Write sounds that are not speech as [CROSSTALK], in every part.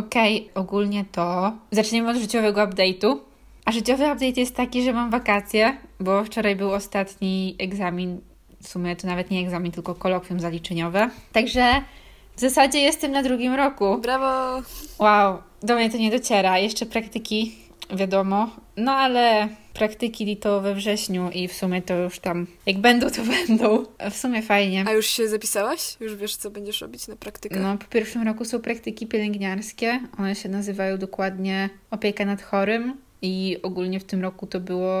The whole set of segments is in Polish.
Okej, okay, ogólnie to zaczniemy od życiowego update'u. A życiowy update jest taki, że mam wakacje, bo wczoraj był ostatni egzamin. W sumie to nawet nie egzamin, tylko kolokwium zaliczeniowe. Także w zasadzie jestem na drugim roku. Brawo! Wow, do mnie to nie dociera. Jeszcze praktyki, wiadomo. No ale praktyki to we wrześniu i w sumie to już tam, jak będą, to [LAUGHS] będą. W sumie fajnie. A już się zapisałaś? Już wiesz, co będziesz robić na praktykach? No, po pierwszym roku są praktyki pielęgniarskie. One się nazywają dokładnie opieka nad chorym. I ogólnie w tym roku to było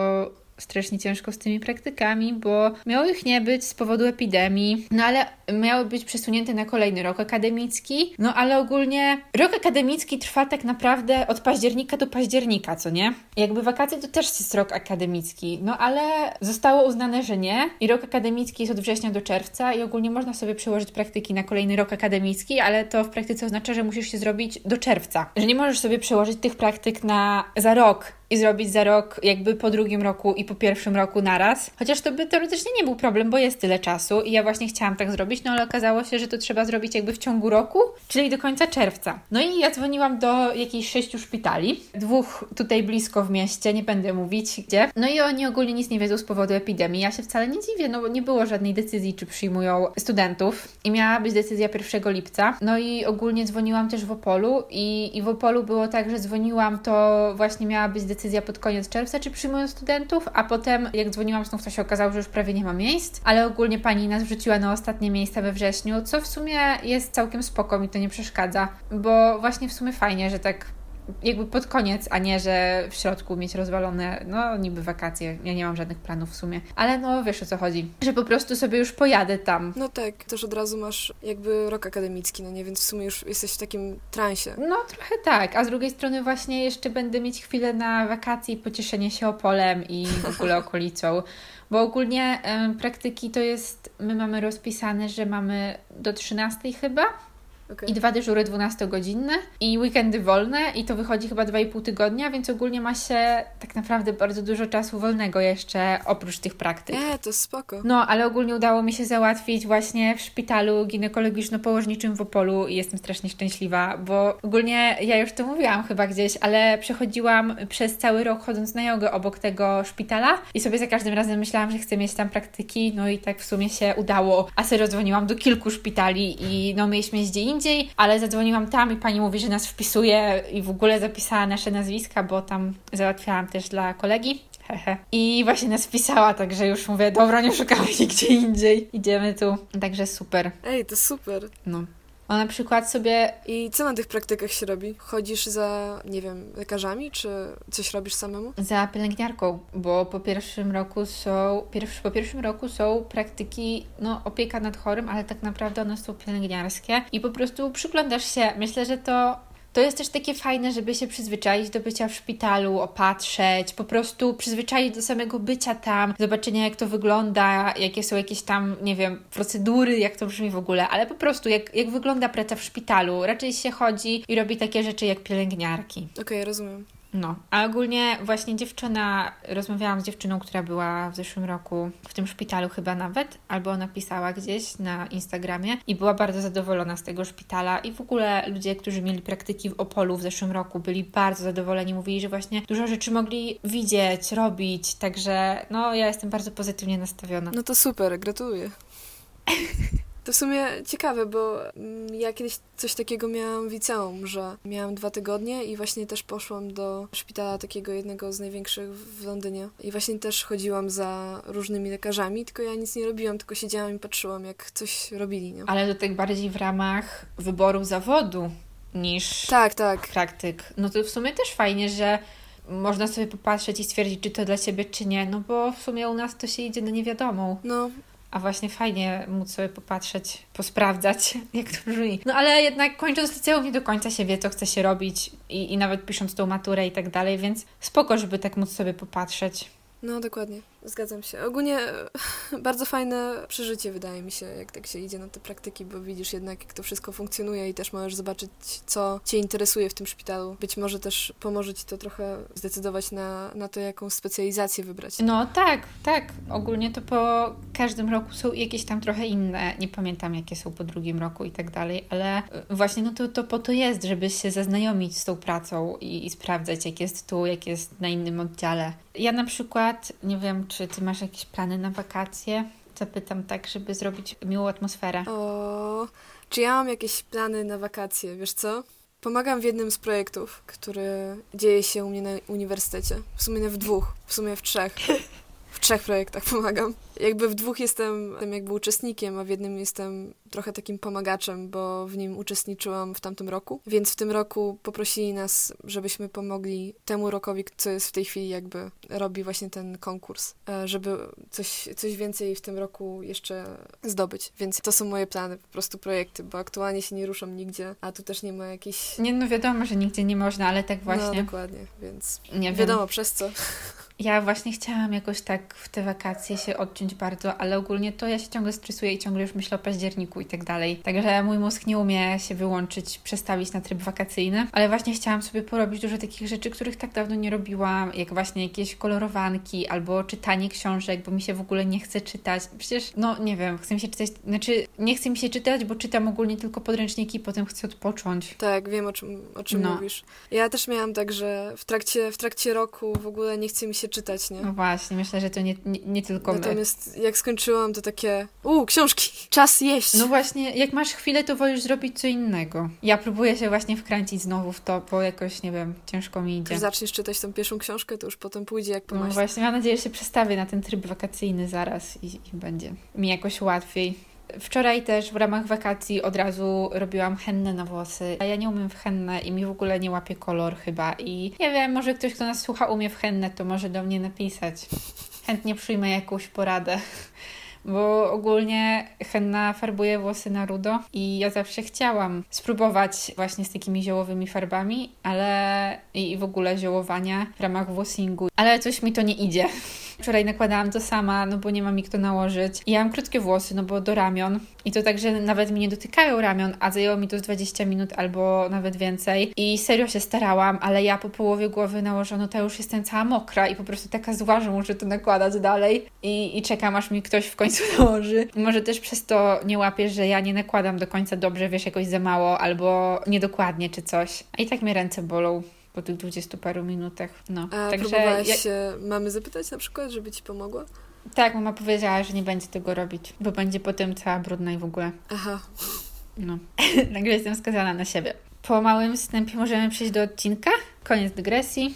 strasznie ciężko z tymi praktykami, bo miało ich nie być z powodu epidemii, no ale miały być przesunięte na kolejny rok akademicki. No ale ogólnie rok akademicki trwa tak naprawdę od października do października, co nie? Jakby wakacje to też jest rok akademicki, no ale zostało uznane, że nie. I rok akademicki jest od września do czerwca i ogólnie można sobie przełożyć praktyki na kolejny rok akademicki, ale to w praktyce oznacza, że musisz się zrobić do czerwca. Że nie możesz sobie przełożyć tych praktyk na za rok i zrobić za rok, jakby po drugim roku i po pierwszym roku naraz. Chociaż to by teoretycznie nie był problem, bo jest tyle czasu i ja właśnie chciałam tak zrobić, no ale okazało się, że to trzeba zrobić jakby w ciągu roku, czyli do końca czerwca. No i ja dzwoniłam do jakichś sześciu szpitali, dwóch tutaj blisko w mieście, nie będę mówić gdzie. No i oni ogólnie nic nie wiedzą z powodu epidemii. Ja się wcale nie dziwię, no bo nie było żadnej decyzji, czy przyjmują studentów i miała być decyzja 1 lipca. No i ogólnie dzwoniłam też w Opolu i, i w Opolu było tak, że dzwoniłam, to właśnie miała być decyzja decyzja pod koniec czerwca, czy przyjmują studentów, a potem jak dzwoniłam znów, to się okazało, że już prawie nie ma miejsc, ale ogólnie pani nas wrzuciła na ostatnie miejsca we wrześniu, co w sumie jest całkiem spoko, mi to nie przeszkadza, bo właśnie w sumie fajnie, że tak jakby pod koniec, a nie, że w środku mieć rozwalone, no niby wakacje. Ja nie mam żadnych planów w sumie. Ale no wiesz o co chodzi. Że po prostu sobie już pojadę tam. No tak, też od razu masz jakby rok akademicki, no nie, więc w sumie już jesteś w takim transie. No trochę tak, a z drugiej strony właśnie jeszcze będę mieć chwilę na wakacje i pocieszenie się Opolem i w ogóle [LAUGHS] okolicą. Bo ogólnie y, praktyki to jest, my mamy rozpisane, że mamy do 13 chyba Okay. I dwa dyżury 12-godzinne i weekendy wolne i to wychodzi chyba 2,5 tygodnia, więc ogólnie ma się tak naprawdę bardzo dużo czasu wolnego jeszcze oprócz tych praktyk. Nie, to spoko. No, ale ogólnie udało mi się załatwić właśnie w szpitalu ginekologiczno-położniczym w Opolu i jestem strasznie szczęśliwa, bo ogólnie ja już to mówiłam chyba gdzieś, ale przechodziłam przez cały rok chodząc na jogę obok tego szpitala i sobie za każdym razem myślałam, że chcę mieć tam praktyki, no i tak w sumie się udało. A serio dzwoniłam do kilku szpitali i no mieliśmy gdzie indziej, ale zadzwoniłam tam i pani mówi, że nas wpisuje i w ogóle zapisała nasze nazwiska, bo tam załatwiałam też dla kolegi. I właśnie nas wpisała, także już mówię, dobra, nie szukamy [LAUGHS] nigdzie indziej. Idziemy tu. Także super. Ej, to super. No. O na przykład sobie... I co na tych praktykach się robi? Chodzisz za, nie wiem, lekarzami, czy coś robisz samemu? Za pielęgniarką, bo po pierwszym roku są, pierwszy, po pierwszym roku są praktyki, no opieka nad chorym, ale tak naprawdę one są pielęgniarskie i po prostu przyglądasz się. Myślę, że to to jest też takie fajne, żeby się przyzwyczaić do bycia w szpitalu, opatrzeć, po prostu przyzwyczaić do samego bycia tam, zobaczenia jak to wygląda, jakie są jakieś tam, nie wiem, procedury, jak to brzmi w ogóle, ale po prostu jak, jak wygląda praca w szpitalu. Raczej się chodzi i robi takie rzeczy jak pielęgniarki. Okej, okay, rozumiem. No, a ogólnie właśnie dziewczyna, rozmawiałam z dziewczyną, która była w zeszłym roku w tym szpitalu chyba nawet, albo ona pisała gdzieś na Instagramie i była bardzo zadowolona z tego szpitala i w ogóle ludzie, którzy mieli praktyki w Opolu w zeszłym roku byli bardzo zadowoleni, mówili, że właśnie dużo rzeczy mogli widzieć, robić, także no ja jestem bardzo pozytywnie nastawiona. No to super, gratuluję. [LAUGHS] To w sumie ciekawe, bo mm, ja kiedyś coś takiego miałam w liceum, że miałam dwa tygodnie i właśnie też poszłam do szpitala takiego jednego z największych w Londynie. I właśnie też chodziłam za różnymi lekarzami, tylko ja nic nie robiłam, tylko siedziałam i patrzyłam, jak coś robili. Nie? Ale to tak bardziej w ramach wyboru zawodu niż tak, tak. praktyk. No to w sumie też fajnie, że można sobie popatrzeć i stwierdzić, czy to dla ciebie, czy nie, no bo w sumie u nas to się idzie na niewiadomą. No, a właśnie fajnie móc sobie popatrzeć, posprawdzać, [LAUGHS] jak to brzmi. No ale jednak kończąc liceum nie do końca się wie, co chce się robić i, i nawet pisząc tą maturę i tak dalej, więc spoko, żeby tak móc sobie popatrzeć. No, dokładnie. Zgadzam się. Ogólnie [LAUGHS] bardzo fajne przeżycie wydaje mi się, jak tak się idzie na te praktyki, bo widzisz jednak, jak to wszystko funkcjonuje i też możesz zobaczyć, co Cię interesuje w tym szpitalu. Być może też pomoże Ci to trochę zdecydować na, na to, jaką specjalizację wybrać. No tak, tak. Ogólnie to po każdym roku są jakieś tam trochę inne. Nie pamiętam, jakie są po drugim roku i tak dalej, ale właśnie no to, to po to jest, żeby się zaznajomić z tą pracą i, i sprawdzać, jak jest tu, jak jest na innym oddziale. Ja na przykład, nie wiem, czy ty masz jakieś plany na wakacje? Zapytam tak, żeby zrobić miłą atmosferę. O, czy ja mam jakieś plany na wakacje? Wiesz co? Pomagam w jednym z projektów, który dzieje się u mnie na uniwersytecie. W sumie w dwóch, w sumie w trzech. [LAUGHS] W trzech projektach pomagam jakby w dwóch jestem jakby uczestnikiem, a w jednym jestem trochę takim pomagaczem, bo w nim uczestniczyłam w tamtym roku. Więc w tym roku poprosili nas, żebyśmy pomogli temu rokowi, co jest w tej chwili jakby robi właśnie ten konkurs, e, żeby coś, coś więcej w tym roku jeszcze zdobyć. Więc to są moje plany, po prostu projekty, bo aktualnie się nie ruszam nigdzie, a tu też nie ma jakichś... Nie, no wiadomo, że nigdzie nie można, ale tak właśnie. No, dokładnie, więc nie wiadomo wiem. przez co. Ja właśnie chciałam jakoś tak w te wakacje się odciąć bardzo, ale ogólnie to ja się ciągle stresuję i ciągle już myślę o październiku i tak dalej. Także mój mózg nie umie się wyłączyć, przestawić na tryb wakacyjny, ale właśnie chciałam sobie porobić dużo takich rzeczy, których tak dawno nie robiłam, jak właśnie jakieś kolorowanki albo czytanie książek, bo mi się w ogóle nie chce czytać. Przecież, no nie wiem, chcę mi się czytać, znaczy nie chce mi się czytać, bo czytam ogólnie tylko podręczniki i potem chcę odpocząć. Tak, wiem o czym, o czym no. mówisz. Ja też miałam tak, że w trakcie, w trakcie roku w ogóle nie chce mi się czytać, nie? No właśnie, myślę, że to nie, nie, nie tylko Natomiast my. Jak skończyłam, to takie, uuu, książki, czas jeść. No właśnie, jak masz chwilę, to wolisz zrobić co innego. Ja próbuję się właśnie wkręcić znowu w to, bo jakoś, nie wiem, ciężko mi idzie. Jak zaczniesz czytać tą pierwszą książkę, to już potem pójdzie jak po No właśnie, mam nadzieję, że się przestawię na ten tryb wakacyjny zaraz i, i będzie mi jakoś łatwiej. Wczoraj też w ramach wakacji od razu robiłam hennę na włosy, a ja nie umiem w hennę i mi w ogóle nie łapie kolor chyba i nie wiem, może ktoś, kto nas słucha umie w hennę, to może do mnie napisać. Chętnie przyjmę jakąś poradę [LAUGHS] bo ogólnie henna farbuje włosy na rudo i ja zawsze chciałam spróbować właśnie z takimi ziołowymi farbami, ale i w ogóle ziołowania w ramach włosingu, ale coś mi to nie idzie. [LAUGHS] Wczoraj nakładałam to sama, no bo nie ma mi kto nałożyć. I ja mam krótkie włosy, no bo do ramion. I to tak, że nawet mi nie dotykają ramion, a zajęło mi to z 20 minut albo nawet więcej. I serio się starałam, ale ja po połowie głowy nałożono, to już jestem cała mokra i po prostu taka zła, że muszę to nakładać dalej. I, i czekam, aż mi ktoś w końcu [LAUGHS] nałoży. Może też przez to nie łapiesz, że ja nie nakładam do końca dobrze, wiesz, jakoś za mało albo niedokładnie czy coś. I tak mnie ręce bolą po tych dwudziestu paru minutach. No. A Także próbowałaś ja... się mamy zapytać na przykład, żeby ci pomogła? Tak, mama powiedziała, że nie będzie tego robić, bo będzie potem cała brudna i w ogóle. Aha. No. [LAUGHS] Nagle jestem skazana na siebie. Po małym wstępie możemy przejść do odcinka. Koniec dygresji.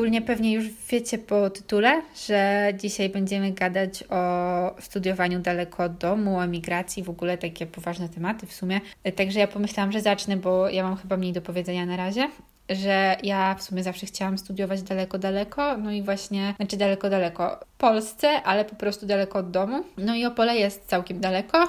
Ogólnie pewnie już wiecie po tytule, że dzisiaj będziemy gadać o studiowaniu daleko od domu, o emigracji, w ogóle takie poważne tematy w sumie. Także ja pomyślałam, że zacznę, bo ja mam chyba mniej do powiedzenia na razie że ja w sumie zawsze chciałam studiować daleko, daleko, no i właśnie, znaczy daleko, daleko w Polsce, ale po prostu daleko od domu. No i Opole jest całkiem daleko,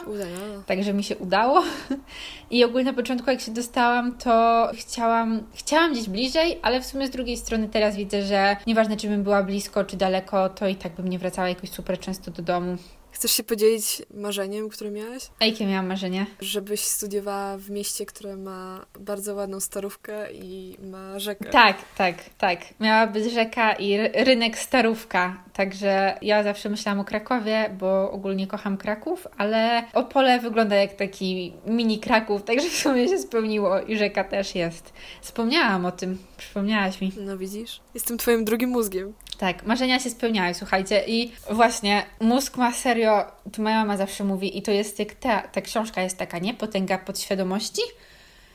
także mi się udało. [LAUGHS] I ogólnie na początku, jak się dostałam, to chciałam, chciałam gdzieś bliżej, ale w sumie z drugiej strony teraz widzę, że nieważne, czy bym była blisko, czy daleko, to i tak bym nie wracała jakoś super często do domu. Chcesz się podzielić marzeniem, które miałeś? A jakie miałam marzenie? Żebyś studiowała w mieście, które ma bardzo ładną starówkę i ma rzekę. Tak, tak, tak. Miała być rzeka i rynek starówka. Także ja zawsze myślałam o Krakowie, bo ogólnie kocham Kraków, ale Opole wygląda jak taki mini Kraków, także w sumie się spełniło i rzeka też jest. Wspomniałam o tym, przypomniałaś mi. No widzisz? Jestem twoim drugim mózgiem. Tak, marzenia się spełniają, słuchajcie. I właśnie mózg ma serio, to moja mama zawsze mówi, i to jest jak ta, ta książka jest taka, nie? Potęga podświadomości,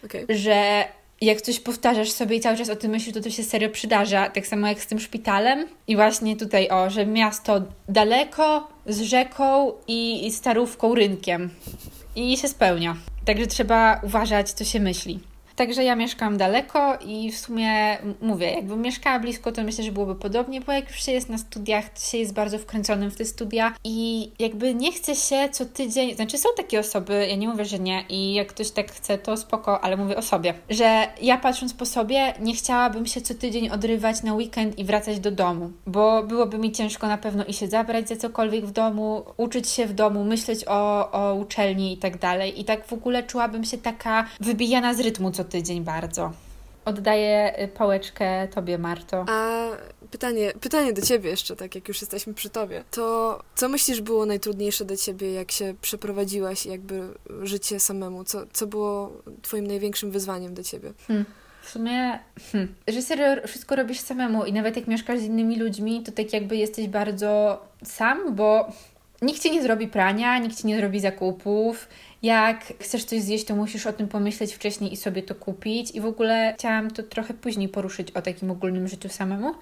okay. że jak coś powtarzasz sobie i cały czas o tym myślisz, to to się serio przydarza. Tak samo jak z tym szpitalem. I właśnie tutaj, o, że miasto daleko, z rzeką i, i starówką, rynkiem. I się spełnia. Także trzeba uważać, co się myśli. Także ja mieszkam daleko i w sumie mówię, jakbym mieszkała blisko, to myślę, że byłoby podobnie, bo jak już się jest na studiach, to się jest bardzo wkręconym w te studia i jakby nie chce się co tydzień, znaczy są takie osoby, ja nie mówię, że nie i jak ktoś tak chce, to spoko, ale mówię o sobie, że ja patrząc po sobie, nie chciałabym się co tydzień odrywać na weekend i wracać do domu, bo byłoby mi ciężko na pewno i się zabrać za cokolwiek w domu, uczyć się w domu, myśleć o, o uczelni i tak dalej. I tak w ogóle czułabym się taka wybijana z rytmu co tydzień bardzo. Oddaję y, pałeczkę Tobie, Marto. A pytanie, pytanie do Ciebie jeszcze, tak jak już jesteśmy przy Tobie. To co myślisz było najtrudniejsze dla Ciebie, jak się przeprowadziłaś jakby życie samemu? Co, co było Twoim największym wyzwaniem dla Ciebie? Hmm. W sumie, hmm, że serio wszystko robisz samemu i nawet jak mieszkasz z innymi ludźmi, to tak jakby jesteś bardzo sam, bo nikt ci nie zrobi prania, nikt ci nie zrobi zakupów. Jak chcesz coś zjeść, to musisz o tym pomyśleć wcześniej i sobie to kupić. I w ogóle chciałam to trochę później poruszyć o takim ogólnym życiu samemu,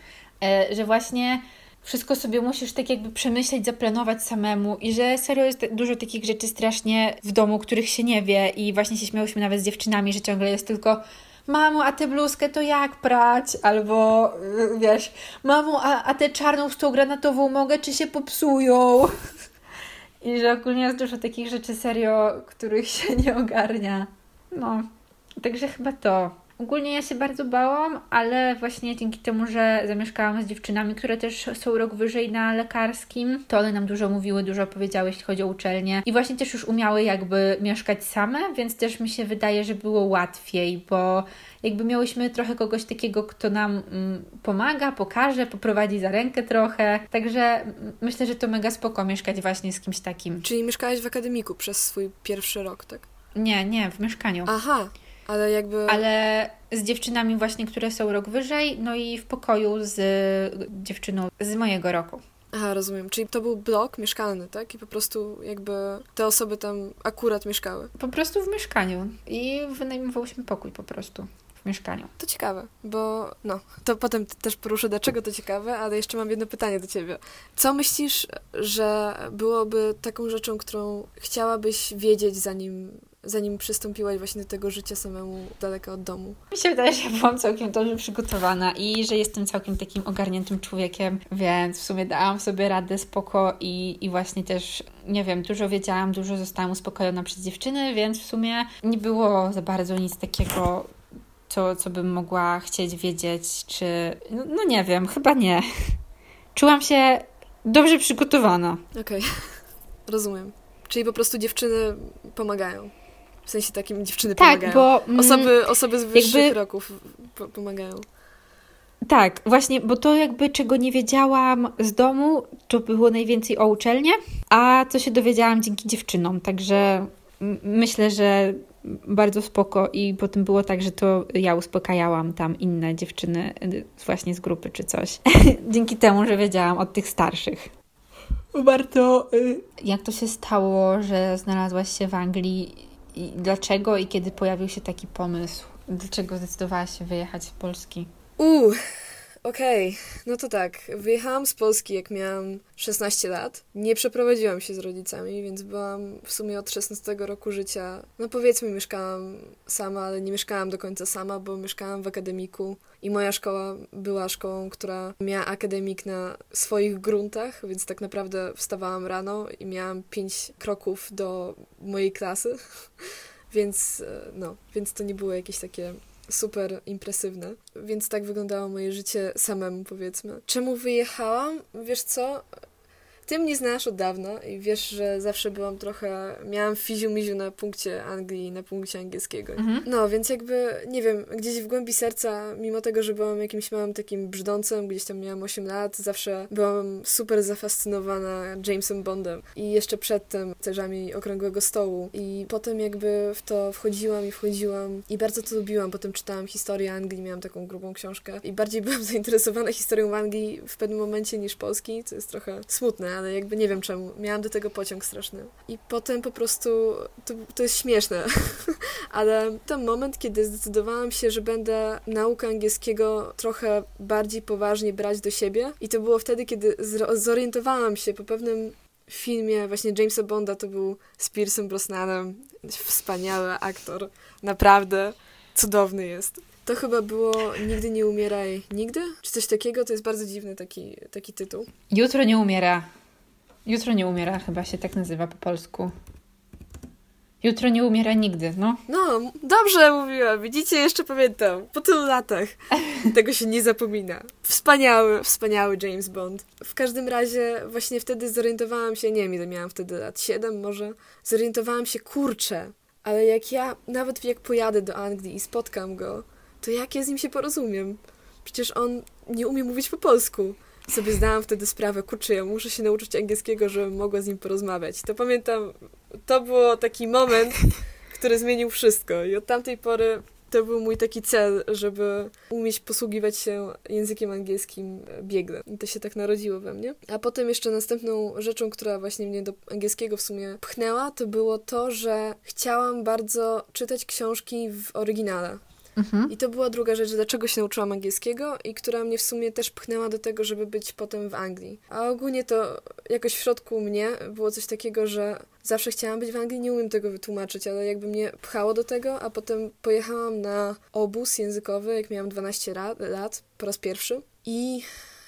e, że właśnie wszystko sobie musisz tak jakby przemyśleć, zaplanować samemu i że serio jest dużo takich rzeczy strasznie w domu, których się nie wie i właśnie się śmiałyśmy nawet z dziewczynami, że ciągle jest tylko mamo, a tę bluzkę to jak prać? Albo y, wiesz, mamo, a, a tę czarną z tą granatową mogę, czy się popsują? [LAUGHS] I że ogólnie jest dużo takich rzeczy serio, których się nie ogarnia. No, także chyba to. Ogólnie ja się bardzo bałam, ale właśnie dzięki temu, że zamieszkałam z dziewczynami, które też są rok wyżej na lekarskim, to one nam dużo mówiły, dużo opowiedziały, jeśli chodzi o uczelnię. I właśnie też już umiały jakby mieszkać same, więc też mi się wydaje, że było łatwiej, bo jakby miałyśmy trochę kogoś takiego, kto nam mm, pomaga, pokaże, poprowadzi za rękę trochę. Także myślę, że to mega spoko mieszkać właśnie z kimś takim. Czyli mieszkałaś w akademiku przez swój pierwszy rok, tak? Nie, nie, w mieszkaniu. Aha, ale jakby. Ale z dziewczynami, właśnie, które są rok wyżej, no i w pokoju z dziewczyną z mojego roku. Aha, rozumiem. Czyli to był blok mieszkalny, tak? I po prostu jakby te osoby tam akurat mieszkały. Po prostu w mieszkaniu. I wynajmowałyśmy pokój po prostu w mieszkaniu. To ciekawe, bo no, to potem też poruszę, dlaczego to ciekawe, ale jeszcze mam jedno pytanie do ciebie. Co myślisz, że byłoby taką rzeczą, którą chciałabyś wiedzieć, zanim zanim przystąpiłaś właśnie do tego życia samemu daleko od domu? Mi się wydaje, że byłam całkiem dobrze przygotowana i że jestem całkiem takim ogarniętym człowiekiem, więc w sumie dałam sobie radę spoko i, i właśnie też, nie wiem, dużo wiedziałam, dużo zostałam uspokojona przez dziewczyny, więc w sumie nie było za bardzo nic takiego, co, co bym mogła chcieć wiedzieć, czy... No, no nie wiem, chyba nie. Czułam się dobrze przygotowana. Okej, okay. [LAUGHS] rozumiem. Czyli po prostu dziewczyny pomagają. W sensie takim dziewczyny tak, pomagają. Bo, mm, osoby, osoby z wyższych jakby... roków pomagają. Tak, właśnie, bo to jakby czego nie wiedziałam z domu, to było najwięcej o uczelnię, a co się dowiedziałam dzięki dziewczynom, także myślę, że bardzo spoko i potem było tak, że to ja uspokajałam tam inne dziewczyny y, właśnie z grupy czy coś. [LAUGHS] dzięki temu, że wiedziałam od tych starszych. Warto. Y, jak to się stało, że znalazłaś się w Anglii i dlaczego i kiedy pojawił się taki pomysł? Dlaczego zdecydowałaś się wyjechać z Polski? Uuu, Okej, okay, no to tak. Wyjechałam z Polski, jak miałam 16 lat. Nie przeprowadziłam się z rodzicami, więc byłam w sumie od 16 roku życia. No powiedzmy, mieszkałam sama, ale nie mieszkałam do końca sama, bo mieszkałam w akademiku i moja szkoła była szkołą, która miała akademik na swoich gruntach, więc tak naprawdę wstawałam rano i miałam 5 kroków do mojej klasy. [LAUGHS] więc e, no, więc to nie było jakieś takie super impresywne. Więc tak wyglądało moje życie samemu, powiedzmy. Czemu wyjechałam? Wiesz co? Ty mnie znasz od dawna i wiesz, że zawsze byłam trochę... Miałam fiziu-miziu na punkcie Anglii, na punkcie angielskiego. Mhm. No, więc jakby, nie wiem, gdzieś w głębi serca, mimo tego, że byłam jakimś małym takim brzdącem, gdzieś tam miałam 8 lat, zawsze byłam super zafascynowana Jamesem Bondem i jeszcze przedtem cerzami Okrągłego Stołu. I potem jakby w to wchodziłam i wchodziłam i bardzo to lubiłam. Potem czytałam historię Anglii, miałam taką grubą książkę i bardziej byłam [LAUGHS] zainteresowana historią Anglii w pewnym momencie niż Polski, co jest trochę smutne, ale jakby nie wiem czemu. Miałam do tego pociąg straszny. I potem po prostu, to, to jest śmieszne, [LAUGHS] ale ten moment, kiedy zdecydowałam się, że będę naukę angielskiego trochę bardziej poważnie brać do siebie i to było wtedy, kiedy zorientowałam się po pewnym filmie właśnie Jamesa Bonda, to był z Piersem Brosnanem, wspaniały aktor, naprawdę. cudowny jest. To chyba było Nigdy nie umieraj nigdy? Czy coś takiego? To jest bardzo dziwny taki, taki tytuł. Jutro nie umiera. Jutro nie umiera, chyba się tak nazywa po polsku. Jutro nie umiera nigdy, no. No, dobrze mówiłam. Widzicie, jeszcze pamiętam. Po tylu latach. [LAUGHS] Tego się nie zapomina. Wspaniały, wspaniały James Bond. W każdym razie właśnie wtedy zorientowałam się, nie wiem ile miałam wtedy lat, 7 może. Zorientowałam się, kurczę, ale jak ja, nawet jak pojadę do Anglii i spotkam go, to jak ja z nim się porozumiem? Przecież on nie umie mówić po polsku. Sobie zdałam wtedy sprawę, kurczę, ja muszę się nauczyć angielskiego, żebym mogła z nim porozmawiać. To pamiętam, to było taki moment, który zmienił wszystko. I od tamtej pory to był mój taki cel, żeby umieć posługiwać się językiem angielskim biegle. I to się tak narodziło we mnie. A potem jeszcze następną rzeczą, która właśnie mnie do angielskiego w sumie pchnęła, to było to, że chciałam bardzo czytać książki w oryginale. Mhm. I to była druga rzecz, dlaczego się nauczyłam angielskiego i która mnie w sumie też pchnęła do tego, żeby być potem w Anglii. A ogólnie to jakoś w środku mnie było coś takiego, że zawsze chciałam być w Anglii, nie umiem tego wytłumaczyć, ale jakby mnie pchało do tego, a potem pojechałam na obóz językowy, jak miałam 12 lat, po raz pierwszy. I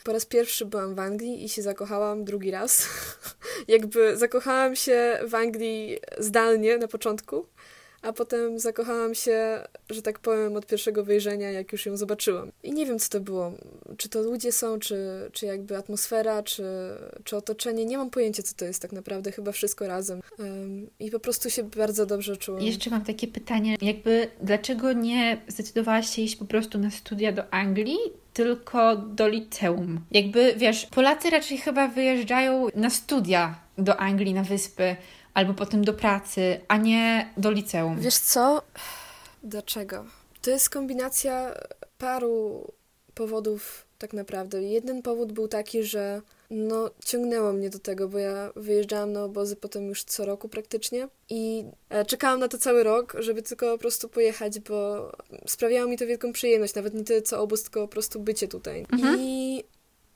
po raz pierwszy byłam w Anglii i się zakochałam drugi raz. [LAUGHS] jakby zakochałam się w Anglii zdalnie na początku, a potem zakochałam się, że tak powiem, od pierwszego wejrzenia, jak już ją zobaczyłam. I nie wiem, co to było. Czy to ludzie są, czy, czy jakby atmosfera, czy, czy otoczenie. Nie mam pojęcia, co to jest tak naprawdę. Chyba wszystko razem. Um, I po prostu się bardzo dobrze czułam. Jeszcze mam takie pytanie. Jakby, dlaczego nie zdecydowałaś się iść po prostu na studia do Anglii, tylko do liceum? Jakby, wiesz, Polacy raczej chyba wyjeżdżają na studia do Anglii, na wyspy, albo potem do pracy, a nie do liceum. Wiesz co? Dlaczego? To jest kombinacja paru powodów tak naprawdę. Jeden powód był taki, że no, ciągnęło mnie do tego, bo ja wyjeżdżałam na obozy potem już co roku praktycznie i e, czekałam na to cały rok, żeby tylko po prostu pojechać, bo sprawiało mi to wielką przyjemność, nawet nie tyle co obóz, tylko po prostu bycie tutaj. Mhm. I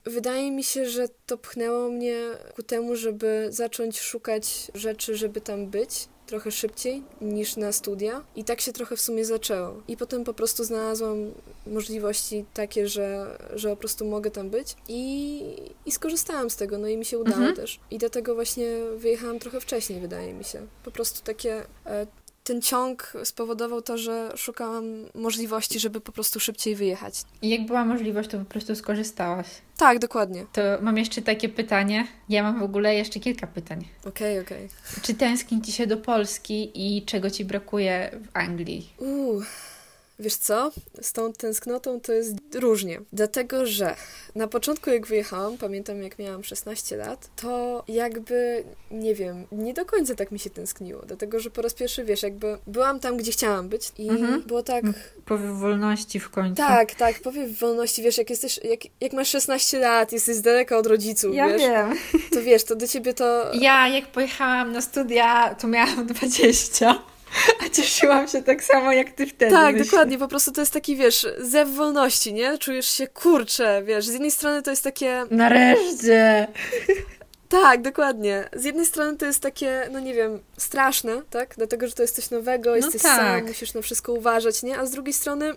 Wydaje mi się, że to pchnęło mnie ku temu, żeby zacząć szukać rzeczy, żeby tam być trochę szybciej niż na studia. I tak się trochę w sumie zaczęło. I potem po prostu znalazłam możliwości takie, że, że po prostu mogę tam być. I, i skorzystałam z tego, no i mi się udało mhm. też. I dlatego właśnie wyjechałam trochę wcześniej, wydaje mi się. Po prostu takie e, ten ciąg spowodował to, że szukałam możliwości, żeby po prostu szybciej wyjechać. I jak była możliwość, to po prostu skorzystałaś. Tak, dokładnie. To mam jeszcze takie pytanie. Ja mam w ogóle jeszcze kilka pytań. Okej, okay, okej. Okay. Czy tęskni ci się do Polski i czego ci brakuje w Anglii? Uuu. Wiesz co? Z tą tęsknotą to jest różnie. Dlatego, że na początku jak wyjechałam, pamiętam jak miałam 16 lat, to jakby, nie wiem, nie do końca tak mi się tęskniło. Dlatego, że po raz pierwszy, wiesz, jakby byłam tam, gdzie chciałam być i mhm. było tak... Powiew wolności w końcu. Tak, tak, powiew wolności, wiesz, jak jesteś, jak, jak masz 16 lat, jesteś z daleka od rodziców, ja wiesz. wiem. To wiesz, to do ciebie to... Ja jak pojechałam na studia, to miałam 20. A cieszyłam się tak samo jak ty wtedy. Tak, myślę. dokładnie. Po prostu to jest taki, wiesz, zew wolności, nie? Czujesz się kurcze, wiesz. Z jednej strony to jest takie. Nareszcie! Tak, dokładnie. Z jednej strony to jest takie, no nie wiem, straszne, tak? Dlatego, że to jest coś nowego, no jesteś tak. sam, musisz na wszystko uważać, nie? A z drugiej strony,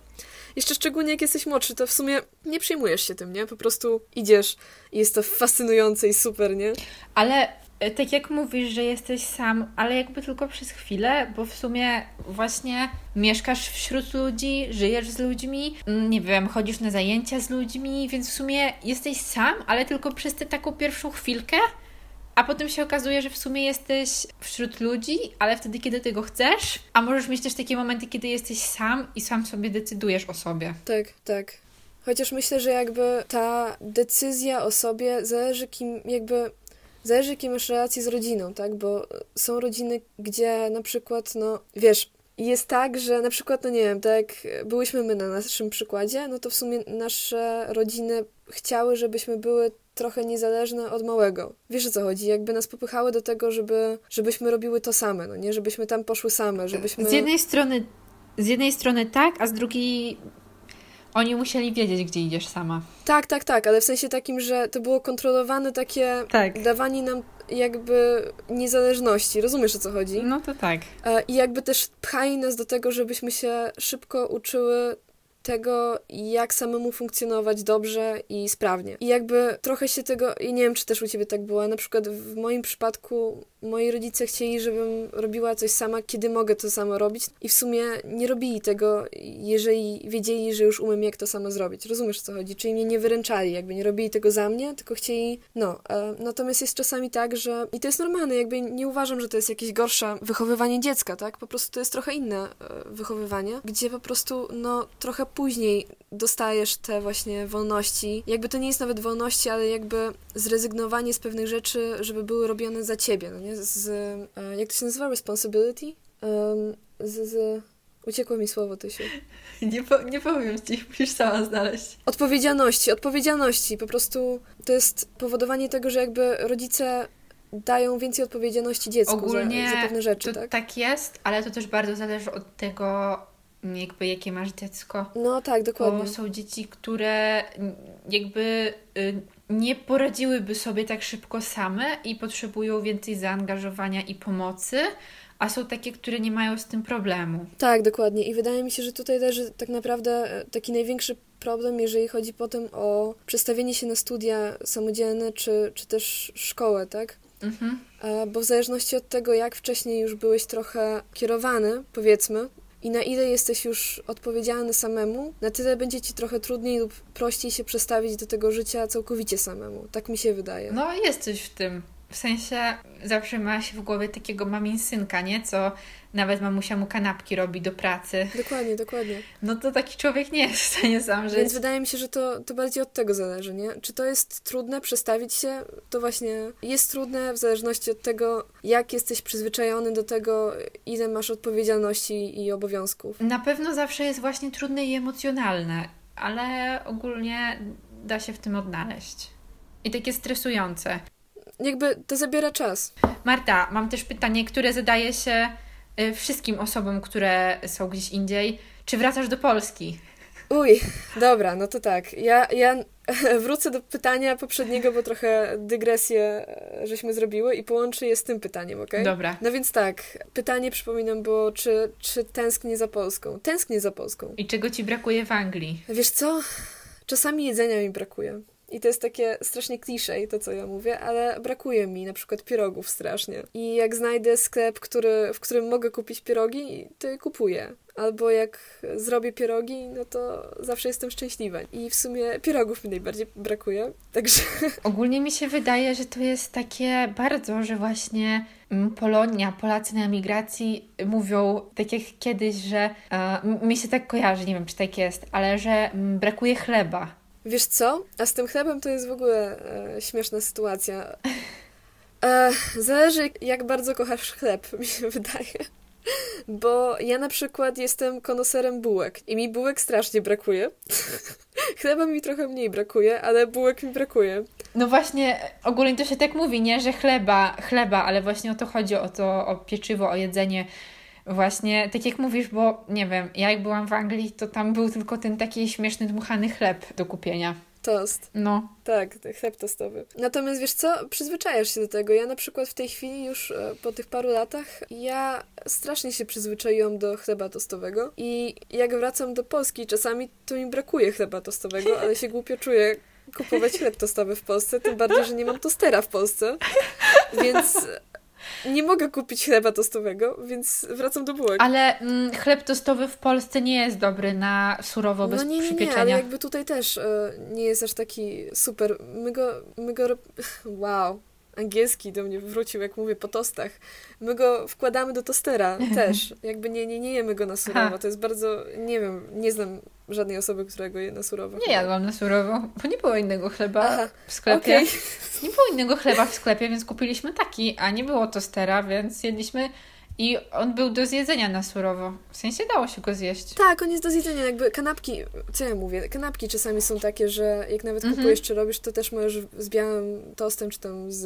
jeszcze szczególnie jak jesteś młodszy, to w sumie nie przejmujesz się tym, nie? Po prostu idziesz i jest to fascynujące i super, nie? Ale tak jak mówisz, że jesteś sam, ale jakby tylko przez chwilę, bo w sumie właśnie mieszkasz wśród ludzi, żyjesz z ludźmi, mm, nie wiem, chodzisz na zajęcia z ludźmi, więc w sumie jesteś sam, ale tylko przez tę taką pierwszą chwilkę, a potem się okazuje, że w sumie jesteś wśród ludzi, ale wtedy, kiedy tego chcesz, a możesz mieć też takie momenty, kiedy jesteś sam i sam sobie decydujesz o sobie. Tak, tak. Chociaż myślę, że jakby ta decyzja o sobie zależy kim, jakby zależy, jakie masz relacje z rodziną, tak? Bo są rodziny, gdzie na przykład, no wiesz, jest tak, że na przykład, no nie wiem, tak jak byłyśmy my na naszym przykładzie, no to w sumie nasze rodziny chciały, żebyśmy były trochę niezależne od małego. Wiesz o co chodzi? Jakby nas popychały do tego, żeby, żebyśmy robiły to same, no nie? Żebyśmy tam poszły same, żebyśmy... Z jednej strony z jednej strony tak, a z drugiej Oni musieli wiedzieć, gdzie idziesz sama. Tak, tak, tak, ale w sensie takim, że to było kontrolowane takie Tak. dawanie nam jakby niezależności. Rozumiesz o co chodzi? No to tak. E, I jakby też pchali nas do tego, żebyśmy się szybko uczyły tego, jak samemu funkcjonować dobrze i sprawnie. I jakby trochę się tego, i nie wiem, czy też u ciebie tak było, na przykład w moim przypadku moi rodzice chcieli, żebym robiła coś sama, kiedy mogę to samo robić i w sumie nie robili tego, jeżeli wiedzieli, że już umiem, jak to samo zrobić. Rozumiesz, o co chodzi? Czyli mnie nie wyręczali, jakby nie robili tego za mnie, tylko chcieli, no. E, natomiast jest czasami tak, że, i to jest normalne, jakby nie uważam, że to jest jakieś gorsze wychowywanie dziecka, tak? Po prostu to jest trochę inne e, wychowywanie, gdzie po prostu, no, trochę później dostajesz te właśnie wolności. Jakby to nie jest nawet wolności, ale jakby zrezygnowanie z pewnych rzeczy, żeby były robione za ciebie, no nie? Z, e, jak to się nazywa? Responsibility? Um, z, z... Uciekło mi słowo, Tysiu. Nie, po, nie powiem ci, musisz sama znaleźć. Odpowiedzialności, odpowiedzialności. Po prostu to jest powodowanie tego, że jakby rodzice dają więcej odpowiedzialności dziecku Ogólnie za, za pewne rzeczy, to tak? tak jest, ale to też bardzo zależy od tego, jakby jakie masz dziecko. No tak, dokładnie. Bo są dzieci, które jakby y, nie poradziłyby sobie tak szybko same i potrzebują więcej zaangażowania i pomocy, a są takie, które nie mają z tym problemu. Tak, dokładnie. I wydaje mi się, że tutaj leży tak naprawdę e, taki największy problem, jeżeli chodzi potem o przestawienie się na studia samodzielne, czy, czy też szkołę, tak? Mhm. E, Bo w zależności od tego, jak wcześniej już byłeś trochę kierowany, powiedzmy, i na ile jesteś już odpowiedzialny samemu, na tyle będzie ci trochę trudniej lub prościej się przestawić do tego życia całkowicie samemu. Tak mi się wydaje. No jest coś w tym. W sensie zawsze ma się w głowie takiego mamin synka, nie? Co nawet mamusia mu kanapki robi do pracy. Dokładnie, dokładnie. No to taki człowiek nie jest w stanie sam żyć. Więc wydaje mi się, że to, to bardziej od tego zależy, nie? Czy to jest trudne przestawić się? To właśnie jest trudne w zależności od tego, jak jesteś przyzwyczajony do tego, ile masz odpowiedzialności i obowiązków. Na pewno zawsze jest właśnie trudne i emocjonalne, ale ogólnie da się w tym odnaleźć. I takie stresujące. Jakby to zabiera czas. Marta, mam też pytanie, które zadaje się y, wszystkim osobom, które są gdzieś indziej. Czy wracasz do Polski? Uj, dobra, no to tak. Ja, ja [LAUGHS] wrócę do pytania poprzedniego, bo trochę dygresję e, żeśmy zrobiły i połączę je z tym pytaniem, ok? Dobra. No więc tak, pytanie przypominam było, czy, czy tęsknię za Polską? Tęsknię za Polską. I czego ci brakuje w Anglii? Wiesz co? Czasami jedzenia mi brakuje. I to jest takie strasznie klisze to, co ja mówię, ale brakuje mi na przykład pierogów strasznie. I jak znajdę sklep, który, w którym mogę kupić pierogi, to je kupuję. Albo jak zrobię pierogi, no to zawsze jestem szczęśliwa. I w sumie pierogów mi najbardziej brakuje. Także [LAUGHS] Ogólnie mi się wydaje, że to jest takie bardzo, że właśnie mm, Polonia, Polacy na emigracji mówią, tak jak kiedyś, że e, mi się tak kojarzy, nie wiem czy tak jest, ale że mm, brakuje chleba. Wiesz co? A z tym chlebem to jest w ogóle e, śmieszna sytuacja. E, zależy, jak bardzo kochasz chleb, [LAUGHS] mi się wydaje. Bo ja na przykład jestem konoserem bułek i mi bułek strasznie brakuje. [LAUGHS] Chleba mi trochę mniej brakuje, ale bułek mi brakuje. No właśnie, ogólnie to się tak mówi, nie, że chleba, chleba, ale właśnie o to chodzi, o to, o pieczywo, o jedzenie. Właśnie, tak jak mówisz, bo nie wiem, ja jak byłam w Anglii, to tam był tylko ten taki śmieszny, dmuchany chleb do kupienia. Tost. No, Tak, chleb tostowy. Natomiast wiesz co, przyzwyczajasz się do tego. Ja na przykład w tej chwili już e, po tych paru latach, ja strasznie się przyzwyczaiłam do chleba tostowego i jak wracam do Polski, czasami to mi brakuje chleba tostowego, ale się głupio czuję kupować chleb tostowy w Polsce, tym bardziej, że nie mam tostera w Polsce, więc nie mogę kupić chleba tostowego, więc wracam do bułek. ale mm, chleb tostowy w Polsce nie jest dobry na surowo, bez no nie, nie, nie, ale przypieczenia. jakby tutaj też e, nie jest aż taki super. My go, my go, [LAUGHS] wow, angielski do mnie wrócił, jak mówię, po tostach. My go wkładamy do tostera [LAUGHS] też. Jakby nie, nie, nie jemy go na surowo. Aha. To jest bardzo, nie wiem, nie znam żadnej osoby, która go je na surowo. Nie jadłam na surowo, bo nie było innego chleba Aha, w sklepie. Okej. Nie było innego chleba w sklepie, więc kupiliśmy taki, a nie było tostera, więc jedliśmy i on był do zjedzenia na surowo. W sensie dało się go zjeść. Tak, on jest do zjedzenia, jakby kanapki, co ja mówię, kanapki czasami są takie, że jak nawet Mhm. kupujesz czy robisz, to też możesz z białym tostem, czy tam z,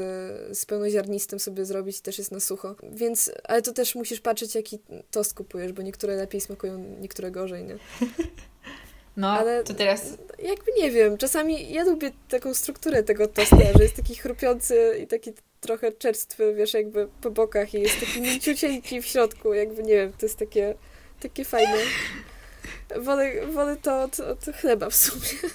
z pełnoziarnistym sobie zrobić, też jest na sucho. Więc, ale to też musisz patrzeć, jaki tost kupujesz, bo niektóre lepiej smakują, niektóre gorzej, nie? [LAUGHS] No, Ale to teraz... Jakby nie wiem, czasami ja lubię taką strukturę tego tosta, że jest taki chrupiący i taki trochę czerstwy, wiesz, jakby po bokach i jest taki mięciucieńki w środku, jakby nie wiem, to jest takie, takie fajne. Wolę, wolę to od, od chleba w sumie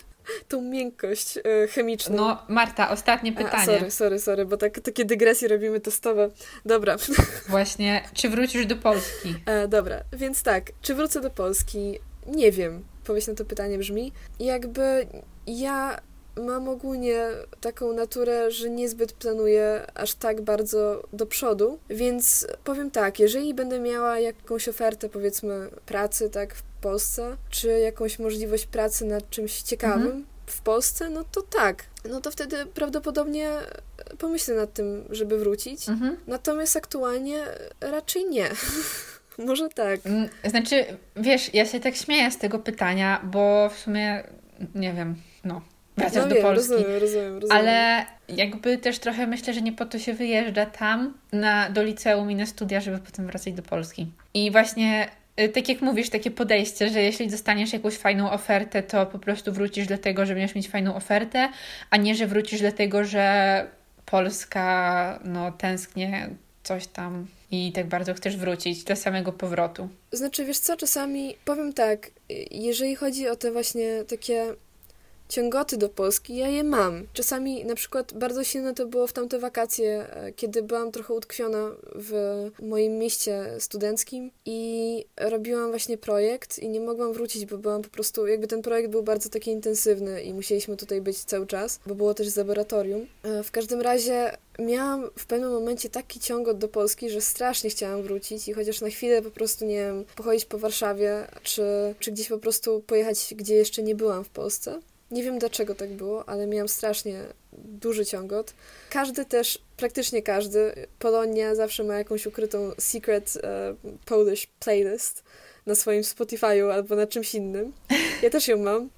tą miękkość y, chemiczną. No, Marta, ostatnie pytanie. A, sorry, sorry, sorry, bo tak, takie dygresje robimy testowe. Dobra. [LAUGHS] Właśnie, czy wrócisz do Polski? E, dobra, więc tak, czy wrócę do Polski? Nie wiem. Powiedz na to pytanie brzmi. Jakby ja mam ogólnie taką naturę, że niezbyt planuję aż tak bardzo do przodu, więc powiem tak, jeżeli będę miała jakąś ofertę, powiedzmy, pracy, tak, w Polsce, czy jakąś możliwość pracy nad czymś ciekawym mhm. w Polsce, no to tak. No to wtedy prawdopodobnie pomyślę nad tym, żeby wrócić. Mhm. Natomiast aktualnie raczej nie. [LAUGHS] [LAUGHS] Może tak. Mm, znaczy, wiesz, ja się tak śmieję z tego pytania, bo w sumie nie wiem, no, wracasz no do wiem, Polski. Rozumiem, rozumiem, rozumiem. Ale jakby też trochę myślę, że nie po to się wyjeżdża tam na, do liceum i na studia, żeby potem wracać do Polski. I właśnie y, tak jak mówisz, takie podejście, że jeśli dostaniesz jakąś fajną ofertę, to po prostu wrócisz dlatego, że będziesz mieć fajną ofertę, a nie, że wrócisz dlatego, że Polska no, tęsknie coś tam i tak bardzo chcesz wrócić do samego powrotu. Znaczy, wiesz co, czasami powiem tak, jeżeli chodzi o te właśnie takie ciągoty do Polski, ja je mam. Czasami na przykład bardzo silne to było w tamte wakacje, e, kiedy byłam trochę utkwiona w moim mieście studenckim i robiłam właśnie projekt i nie mogłam wrócić, bo byłam po prostu, jakby ten projekt był bardzo taki intensywny i musieliśmy tutaj być cały czas, bo było też z laboratorium. E, w każdym razie miałam w pewnym momencie taki ciągot do Polski, że strasznie chciałam wrócić i chociaż na chwilę po prostu, nie wiem, pochodzić po Warszawie, czy, czy gdzieś po prostu pojechać, gdzie jeszcze nie byłam w Polsce, nie wiem dlaczego tak było, ale miałam strasznie duży ciągot. Każdy też, praktycznie każdy, Polonia zawsze ma jakąś ukrytą secret uh, Polish playlist na swoim Spotify'u albo na czymś innym. Ja też ją mam.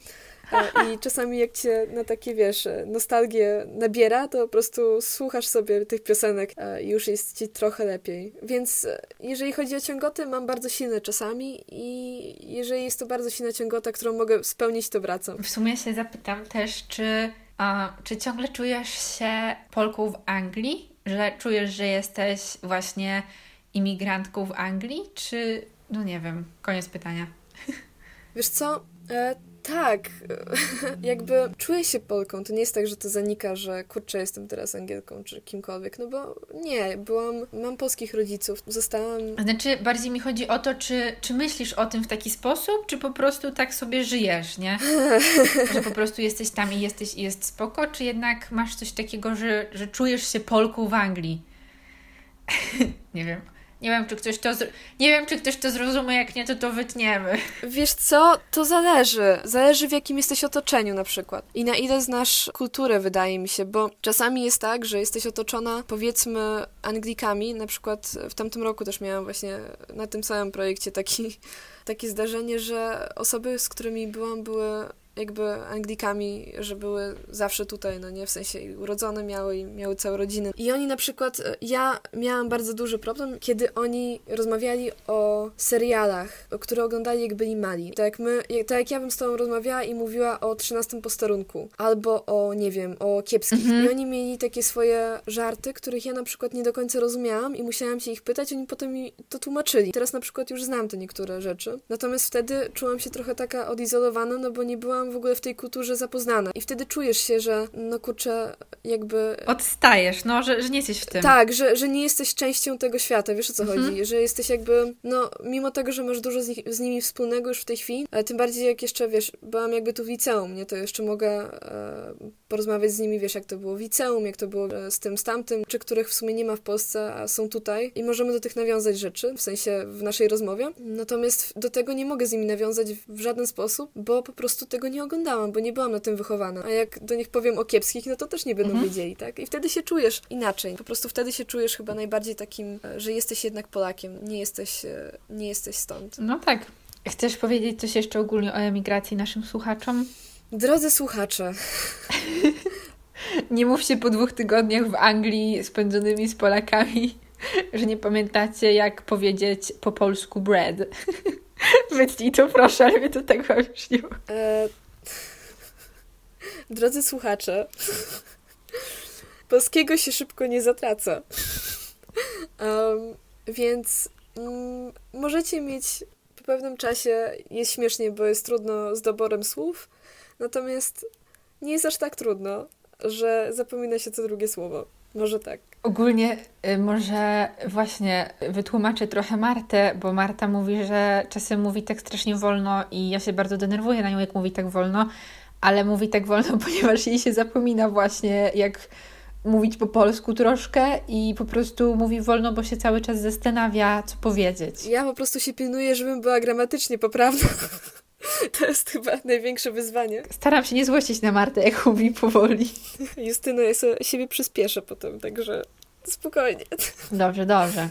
I czasami jak cię na takie, wiesz, nostalgię nabiera, to po prostu słuchasz sobie tych piosenek i już jest ci trochę lepiej. Więc e, jeżeli chodzi o ciągoty, mam bardzo silne czasami i jeżeli jest to bardzo silna ciągota, którą mogę spełnić, to wracam. W sumie się zapytam też, czy, a, czy ciągle czujesz się Polką w Anglii? Że czujesz, że jesteś właśnie imigrantką w Anglii? Czy, no nie wiem, koniec pytania. Wiesz co? E tak, [LAUGHS] jakby czuję się Polką. To nie jest tak, że to zanika, że kurczę, jestem teraz Angielką czy kimkolwiek, no bo nie, byłam, mam polskich rodziców, zostałam... Znaczy, bardziej mi chodzi o to, czy, czy myślisz o tym w taki sposób, czy po prostu tak sobie żyjesz, nie? [LAUGHS] że po prostu jesteś tam i jesteś i jest spoko, czy jednak masz coś takiego, że, że czujesz się Polką w Anglii? [LAUGHS] nie wiem. Nie wiem, czy ktoś to, nie wiem, czy ktoś to zrozumie, jak nie, to to wytniemy. Wiesz co, to zależy. Zależy w jakim jesteś otoczeniu na przykład. I na ile znasz kulturę, wydaje mi się, bo czasami jest tak, że jesteś otoczona, powiedzmy, Anglikami. Na przykład w tamtym roku też miałam właśnie na tym samym projekcie taki, [LAUGHS] takie zdarzenie, że osoby, z którymi byłam, były jakby Anglikami, że były zawsze tutaj, no nie, w sensie urodzone miały i miały całe rodziny. I oni na przykład, e, ja miałam bardzo duży problem, kiedy oni rozmawiali o serialach, które oglądali jak byli mali. Tak jak my, tak jak ja bym z tobą rozmawiała i mówiła o 13 posterunku, albo o, nie wiem, o kiepskich. Mhm. I oni mieli takie swoje żarty, których ja na przykład nie do końca rozumiałam i musiałam się ich pytać, oni potem mi to tłumaczyli. Teraz na przykład już znam te niektóre rzeczy. Natomiast wtedy czułam się trochę taka odizolowana, no bo nie byłam byłam w ogóle w tej kulturze zapoznana. I wtedy czujesz się, że no kurczę, jakby... Odstajesz, no, że, że nie jesteś w tym. Tak, że, że nie jesteś częścią tego świata, wiesz o co mhm. chodzi? Że jesteś jakby, no, mimo tego, że masz dużo z, nich, z, nimi wspólnego już w tej chwili, tym bardziej jak jeszcze, wiesz, byłam jakby tu w liceum, nie? To jeszcze mogę e, porozmawiać z nimi, wiesz, jak to było w liceum, jak to było e, z tym, z tamtym, czy których w sumie nie ma w Polsce, a są tutaj i możemy do tych nawiązać rzeczy, w sensie w naszej rozmowie. Natomiast do tego nie mogę z nimi nawiązać w żaden sposób, bo po prostu tego nie oglądałam, bo nie byłam na tym wychowana. A jak do nich powiem o kiepskich, no to też nie będą mhm. wiedzieli, tak? I wtedy się czujesz inaczej. Po prostu wtedy się czujesz chyba najbardziej takim, e, że jesteś jednak Polakiem, nie jesteś, e, nie jesteś stąd. No tak. Chcesz powiedzieć coś jeszcze ogólnie o emigracji naszym słuchaczom? Drodzy słuchacze. [LAUGHS] nie mówcie po dwóch tygodniach w Anglii spędzonymi z Polakami, [LAUGHS] że nie pamiętacie, jak powiedzieć po polsku bread. [LAUGHS] Wytnij to proszę, ale mnie to tak wymyśliło. E... Drodzy słuchacze, polskiego się szybko nie zatraca. Um, więc mm, możecie mieć po pewnym czasie, jest śmiesznie, bo jest trudno z doborem słów, natomiast nie jest aż tak trudno, że zapomina się co drugie słowo. Może tak. Ogólnie y, może właśnie wytłumaczę trochę Martę, bo Marta mówi, że czasem mówi tak strasznie wolno i ja się bardzo denerwuję na nią, jak mówi tak wolno, ale mówi tak wolno, [LAUGHS] ponieważ jej się zapomina właśnie, jak mówić po polsku troszkę i po prostu mówi wolno, bo się cały czas zastanawia, co powiedzieć. Ja po prostu się pilnuję, żebym była gramatycznie poprawna. [LAUGHS] To jest chyba największe wyzwanie. Staram się nie złościć na Martę, jak mówi powoli. Justyna, ja siebie przyspieszę potem, także spokojnie. Dobrze, dobrze.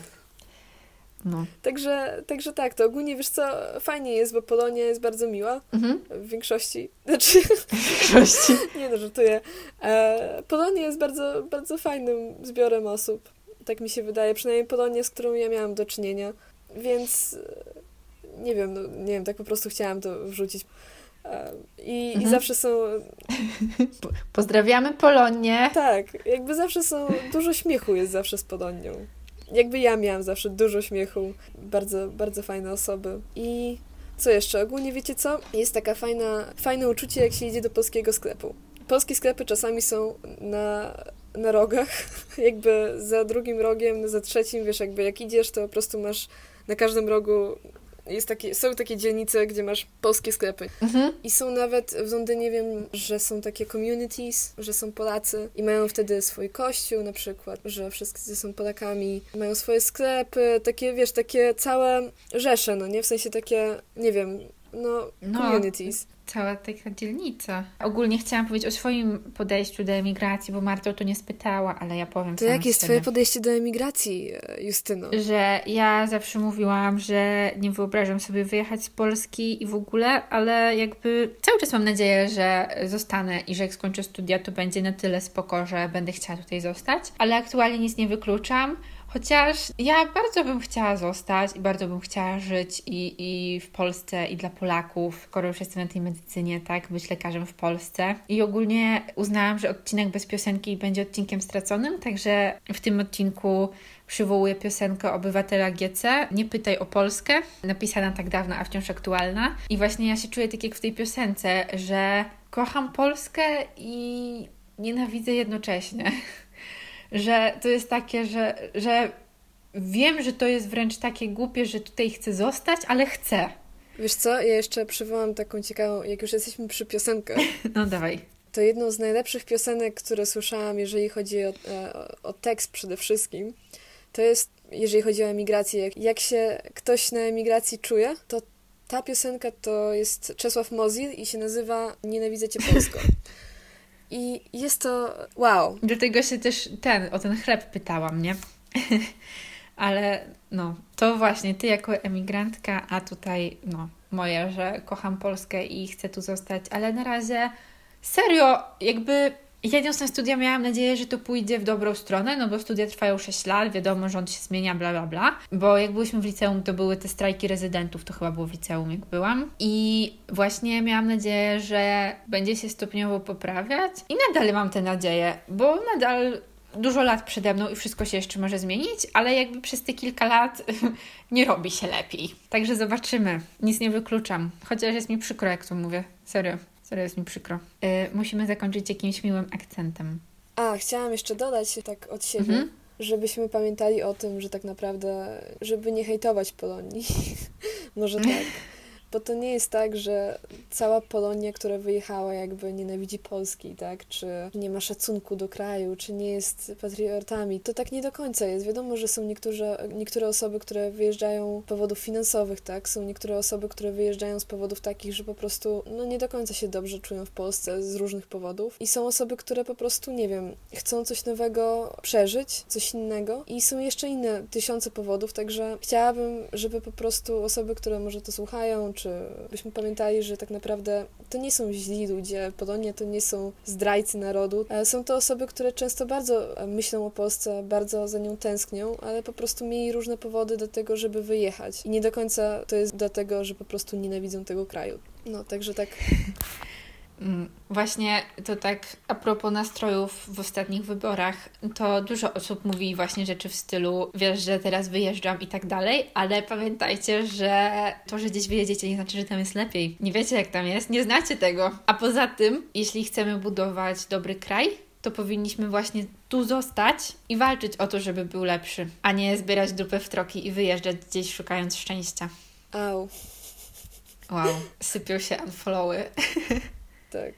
No. Także, także tak, to ogólnie wiesz co, fajnie jest, bo Polonia jest bardzo miła mhm. w większości. [LAUGHS] Znaczy, w większości. [LAUGHS] nie no, żartuję. E, Polonia jest bardzo, bardzo fajnym zbiorem osób. Tak mi się wydaje, przynajmniej Polonia, z którą ja miałam do czynienia. Więc nie wiem, no, nie wiem, tak po prostu chciałam to wrzucić. E, I, mhm. I zawsze są. [LAUGHS] Pozdrawiamy Polonię. Tak, jakby zawsze są. Dużo śmiechu jest zawsze z Polonią. Jakby ja miałam zawsze dużo śmiechu. Bardzo, bardzo fajne osoby. I co jeszcze? Ogólnie wiecie co? Jest taka fajna, fajne uczucie, jak się idzie do polskiego sklepu. Polskie sklepy czasami są na, na rogach, [LAUGHS] jakby za drugim rogiem, za trzecim, wiesz, jakby jak idziesz, to po prostu masz na każdym rogu jest takie, są takie dzielnice, gdzie masz polskie sklepy. Mhm. I są nawet w Londynie, wiem, że są takie communities, że są Polacy i mają wtedy swój kościół na przykład, że wszyscy są Polakami, mają swoje sklepy, takie, wiesz, takie całe rzesze, no nie? W sensie takie, nie wiem, no, no communities cała taka dzielnica. Ogólnie chciałam powiedzieć o swoim podejściu do emigracji, bo Marta o to nie spytała, ale ja powiem To jakie jest Twoje podejście do emigracji, Justyno? Że ja zawsze mówiłam, że nie wyobrażam sobie wyjechać z Polski i w ogóle, ale jakby cały czas mam nadzieję, że zostanę i że jak skończę studia, to będzie na tyle spoko, że będę chciała tutaj zostać. Ale aktualnie nic nie wykluczam. Chociaż ja bardzo bym chciała zostać i bardzo bym chciała żyć i, i w Polsce, i dla Polaków, skoro już jestem na tej medycynie, tak, być lekarzem w Polsce. I ogólnie uznałam, że odcinek bez piosenki będzie odcinkiem straconym, także w tym odcinku przywołuję piosenkę obywatela GC, Nie pytaj o Polskę, napisana tak dawno, a wciąż aktualna. I właśnie ja się czuję tak jak w tej piosence, że kocham Polskę i nienawidzę jednocześnie że to jest takie, że, że wiem, że to jest wręcz takie głupie, że tutaj chcę zostać, ale chcę. Wiesz co, ja jeszcze przywołam taką ciekawą, jak już jesteśmy przy piosenkach. [LAUGHS] No dawaj. To jedną z najlepszych piosenek, które słyszałam, jeżeli chodzi o, o, e, o tekst przede wszystkim, to jest, jeżeli chodzi o emigrację, jak, jak się ktoś na emigracji czuje, to ta piosenka to jest Czesław Mozil i się nazywa Nienawidzę Cię Polsko. [LAUGHS] I jest to wow. Dlatego się też ten, o ten chleb pytałam, nie? [LAUGHS] Ale no, to właśnie ty jako emigrantka, a tutaj no, moje, że kocham Polskę i chcę tu zostać, ale na razie serio, jakby Jedząc na studia miałam nadzieję, że to pójdzie w dobrą stronę, no bo studia trwają 6 lat, wiadomo, rząd się zmienia, bla, bla, bla. Bo jak byliśmy w liceum, to były te strajki rezydentów, to chyba było w liceum, jak byłam. I właśnie miałam nadzieję, że będzie się stopniowo poprawiać. I nadal mam tę nadzieję, bo nadal dużo lat przede mną i wszystko się jeszcze może zmienić, ale jakby przez te kilka lat [LAUGHS] nie robi się lepiej. Także zobaczymy. Nic nie wykluczam. Chociaż jest mi przykro, jak to mówię. Serio. Serio jest mi przykro. Yy, musimy zakończyć jakimś miłym akcentem. A, chciałam jeszcze dodać tak od siebie, mhm. żebyśmy pamiętali o tym, że tak naprawdę, żeby nie hejtować Polonii. [LAUGHS] Może tak [LAUGHS] bo to nie jest tak, że cała Polonia, która wyjechała, jakby nienawidzi Polski, tak? Czy nie ma szacunku do kraju, czy nie jest patriotami. To tak nie do końca jest. Wiadomo, że są niektóre, niektóre osoby, które wyjeżdżają z powodów finansowych, tak? Są niektóre osoby, które wyjeżdżają z powodów takich, że po prostu no, nie do końca się dobrze czują w Polsce z różnych powodów. I są osoby, które po prostu, nie wiem, chcą coś nowego przeżyć, coś innego. I są jeszcze inne tysiące powodów, także chciałabym, żeby po prostu osoby, które może to słuchają, czy byśmy pamiętali, że tak naprawdę to nie są źli ludzie, Polonia to nie są zdrajcy narodu. Są to osoby, które często bardzo myślą o Polsce, bardzo za nią tęsknią, ale po prostu mieli różne powody do tego, żeby wyjechać. I nie do końca to jest dlatego, że po prostu nienawidzą tego kraju. No, także tak. [LAUGHS] Mm, właśnie to tak a propos nastrojów w ostatnich wyborach, to dużo osób mówi właśnie rzeczy w stylu wiesz, że teraz wyjeżdżam i tak dalej, ale pamiętajcie, że to, że gdzieś wyjedziecie nie znaczy, że tam jest lepiej. Nie wiecie jak tam jest, nie znacie tego. A poza tym, jeśli chcemy budować dobry kraj, to powinniśmy właśnie tu zostać i walczyć o to, żeby był lepszy, a nie zbierać dupę w troki i wyjeżdżać gdzieś szukając szczęścia. Au. Wow, sypią się unfollowy. [LAUGHS] Tak.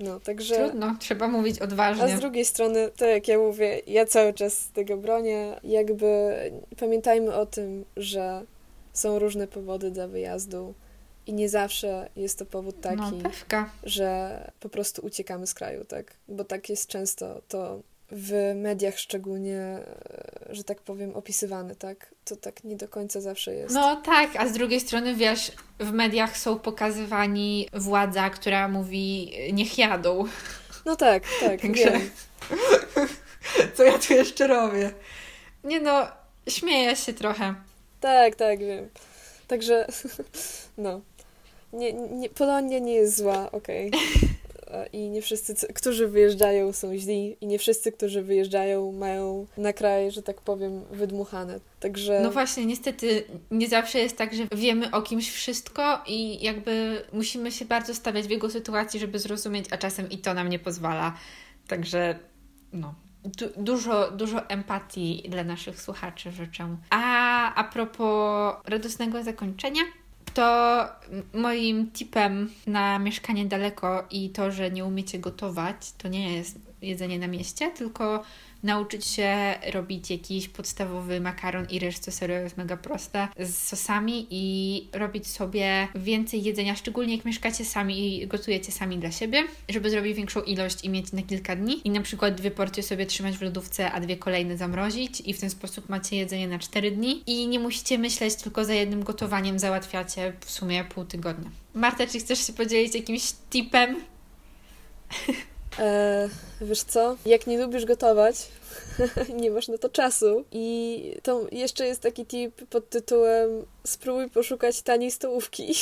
No, także... Trudno, trzeba mówić odważnie. A z drugiej strony, to jak ja mówię, ja cały czas tego bronię. Jakby pamiętajmy o tym, że są różne powody dla wyjazdu i nie zawsze jest to powód taki, no, że po prostu uciekamy z kraju, tak? Bo tak jest często to w mediach szczególnie, e, że tak powiem, opisywane, tak? To tak nie do końca zawsze jest. No tak, a z drugiej strony wiesz, w mediach są pokazywani władza, która mówi niech jadą. No tak, tak, Także... wiem. [LAUGHS] Co ja tu jeszcze robię? Nie no, śmieję się trochę. Tak, tak, wiem. Także, [LAUGHS] no. Nie, nie, Polonia nie jest zła, okej. Okay. [LAUGHS] i nie wszyscy, którzy wyjeżdżają, są źli i nie wszyscy, którzy wyjeżdżają, mają na kraj, że tak powiem, wydmuchane. Także... No właśnie, niestety nie zawsze jest tak, że wiemy o kimś wszystko i jakby musimy się bardzo stawiać w jego sytuacji, żeby zrozumieć, a czasem i to nam nie pozwala. Także no, Du dużo, dużo empatii dla naszych słuchaczy życzę. A a propos radosnego zakończenia, to moim tipem na mieszkanie daleko i to, że nie umiecie gotować, to nie jest jedzenie na mieście, tylko nauczyć się robić jakiś podstawowy makaron i co serio jest mega proste, z sosami i robić sobie więcej jedzenia, szczególnie jak mieszkacie sami i gotujecie sami dla siebie, żeby zrobić większą ilość i mieć na kilka dni i na przykład dwie porcje sobie trzymać w lodówce, a dwie kolejne zamrozić i w ten sposób macie jedzenie na cztery dni i nie musicie myśleć, tylko za jednym gotowaniem załatwiacie w sumie pół tygodnia. Marta, czy chcesz się podzielić jakimś tipem? [LAUGHS] E, wiesz co? Jak nie lubisz gotować, [LAUGHS] nie masz na to czasu. I to jeszcze jest taki tip pod tytułem spróbuj poszukać taniej stołówki. [LAUGHS]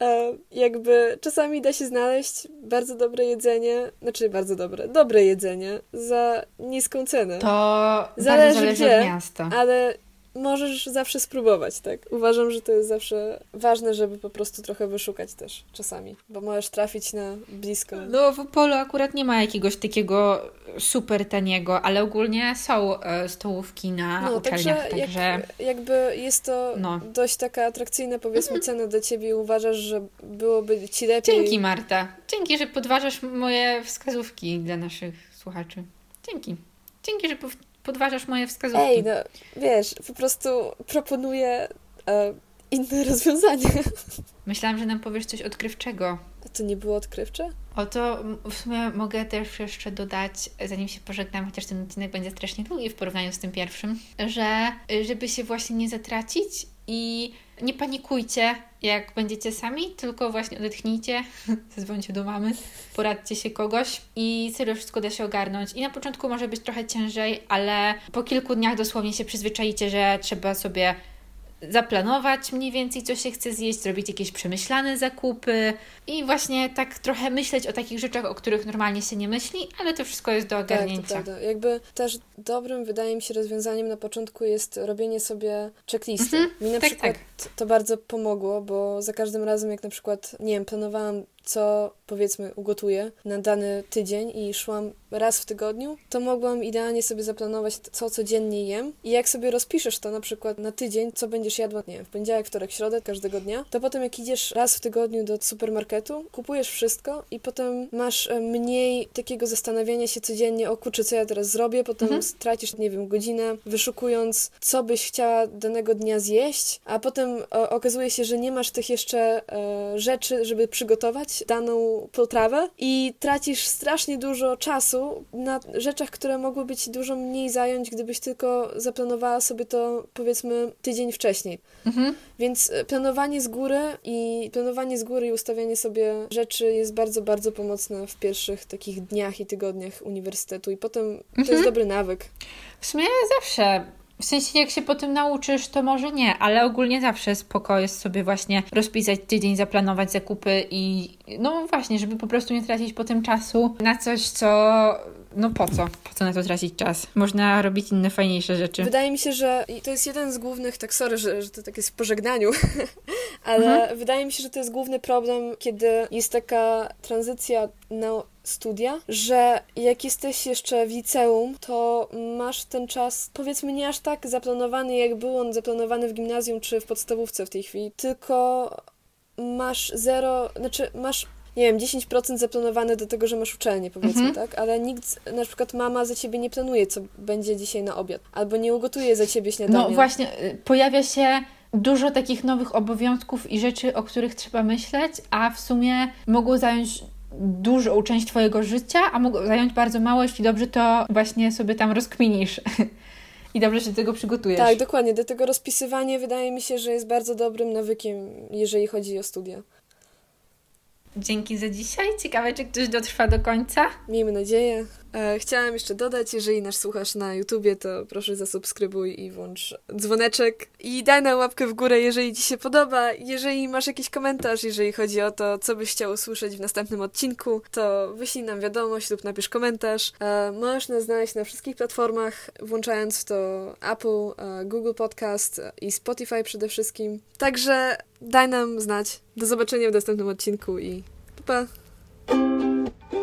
e, jakby czasami da się znaleźć bardzo dobre jedzenie, znaczy bardzo dobre, dobre jedzenie za niską cenę. To zależy, zależy gdzie, od miasta. Ale możesz zawsze spróbować, tak? Uważam, że to jest zawsze ważne, żeby po prostu trochę wyszukać też czasami, bo możesz trafić na blisko. No w Opolu akurat nie ma jakiegoś takiego super taniego, ale ogólnie są e, stołówki na no, uczelniach, także... także... Jak, jakby jest to no. dość taka atrakcyjna, powiedzmy, mhm. cena dla Ciebie i uważasz, że byłoby Ci lepiej... Dzięki Marta. Dzięki, że podważasz moje wskazówki dla naszych słuchaczy. Dzięki. Dzięki, że podważasz moje wskazówki. Ej, no wiesz, po prostu proponuję e, inne rozwiązanie. [LAUGHS] Myślałam, że nam powiesz coś odkrywczego. A to nie było odkrywcze? Oto w sumie mogę też jeszcze dodać, zanim się pożegnam, chociaż ten odcinek będzie strasznie długi w porównaniu z tym pierwszym, że żeby się właśnie nie zatracić i nie panikujcie, jak będziecie sami, tylko właśnie odetchnijcie, [LAUGHS] zadzwońcie do mamy, poradźcie się kogoś i serio wszystko da się ogarnąć. I na początku może być trochę ciężej, ale po kilku dniach dosłownie się przyzwyczajicie, że trzeba sobie zaplanować mniej więcej, co się chce zjeść, zrobić jakieś przemyślane zakupy i właśnie tak trochę myśleć o takich rzeczach, o których normalnie się nie myśli, ale to wszystko jest do tak, ogarnięcia. Tak, to Jakby też dobrym, wydaje mi się, rozwiązaniem na początku jest robienie sobie checklisty. Mhm, mi na tak, przykład tak. to bardzo pomogło, bo za każdym razem, jak na przykład, nie wiem, planowałam co powiedzmy ugotuję na dany tydzień i szłam raz w tygodniu, to mogłam idealnie sobie zaplanować, co codziennie jem. I jak sobie rozpiszesz to na przykład na tydzień, co będziesz jadła, nie wiem, w poniedziałek, wtorek, środę, każdego dnia, to potem jak idziesz raz w tygodniu do supermarketu, kupujesz wszystko i potem masz e, mniej takiego zastanawiania się codziennie, o kurczę, co ja teraz zrobię, potem mhm. tracisz, nie wiem, godzinę wyszukując, co byś chciała danego dnia zjeść, a potem o, okazuje się, że nie masz tych jeszcze e, rzeczy, żeby przygotować daną potrawę i tracisz strasznie dużo czasu na rzeczach, które mogłyby ci dużo mniej zająć, gdybyś tylko zaplanowała sobie to powiedzmy tydzień wcześniej. Mhm. Więc e, planowanie z góry i planowanie z góry i ustawianie sobie rzeczy jest bardzo, bardzo pomocne w pierwszych takich dniach i tygodniach uniwersytetu i potem mhm. to jest mhm. dobry nawyk. W sumie zawsze w sensie, jak się po tym nauczysz, to może nie, ale ogólnie zawsze spoko jest sobie właśnie rozpisać tydzień, zaplanować zakupy i no właśnie, żeby po prostu nie tracić potem czasu na coś, co no po co? Po co na to tracić czas? Można robić inne, fajniejsze rzeczy. Wydaje mi się, że to jest jeden z głównych, tak sorry, że, że to tak jest w pożegnaniu, [LAUGHS] ale mhm. wydaje mi się, że to jest główny problem, kiedy jest taka tranzycja na studia, że jak jesteś jeszcze w liceum, to masz ten czas, powiedzmy, nie aż tak zaplanowany, jak był on zaplanowany w gimnazjum czy w podstawówce w tej chwili, tylko masz zero, znaczy masz nie wiem, 10% zaplanowane do tego, że masz uczelnię, powiedzmy, mhm. tak? Ale nikt, na przykład mama za ciebie nie planuje, co będzie dzisiaj na obiad, albo nie ugotuje za ciebie śniadania. No właśnie, y, pojawia się dużo takich nowych obowiązków i rzeczy, o których trzeba myśleć, a w sumie mogą zająć dużą część Twojego życia, a mogą zająć bardzo mało, jeśli dobrze to właśnie sobie tam rozkminisz. [LAUGHS] I dobrze się do tego przygotujesz. Tak, dokładnie. Do tego rozpisywanie wydaje mi się, że jest bardzo dobrym nawykiem, jeżeli chodzi o studia. Dzięki za dzisiaj. Ciekawe, czy ktoś dotrwa do końca. Miejmy nadzieję. E, chciałam jeszcze dodać, jeżeli nas słuchasz na YouTubie, to proszę zasubskrybuj i włącz dzwoneczek. I daj na łapkę w górę, jeżeli Ci się podoba. Jeżeli masz jakiś komentarz, jeżeli chodzi o to, co byś chciał usłyszeć w następnym odcinku, to wyślij nam wiadomość lub napisz komentarz. E, możesz nas znaleźć na wszystkich platformach, włączając w to Apple, e, Google Podcast i Spotify przede wszystkim. Także daj nam znać. Do zobaczenia w następnym odcinku i pa pa!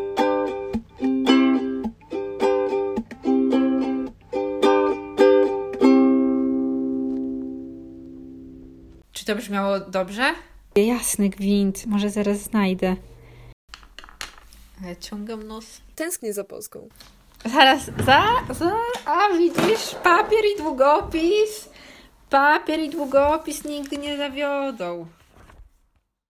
Czy to brzmiało dobrze? Jasny gwint, może zaraz znajdę. Ale ciągam nos. Tęsknię za Polską. Zaraz, za, za, a widzisz, papier i długopis. Papier i długopis nigdy nie zawiodą.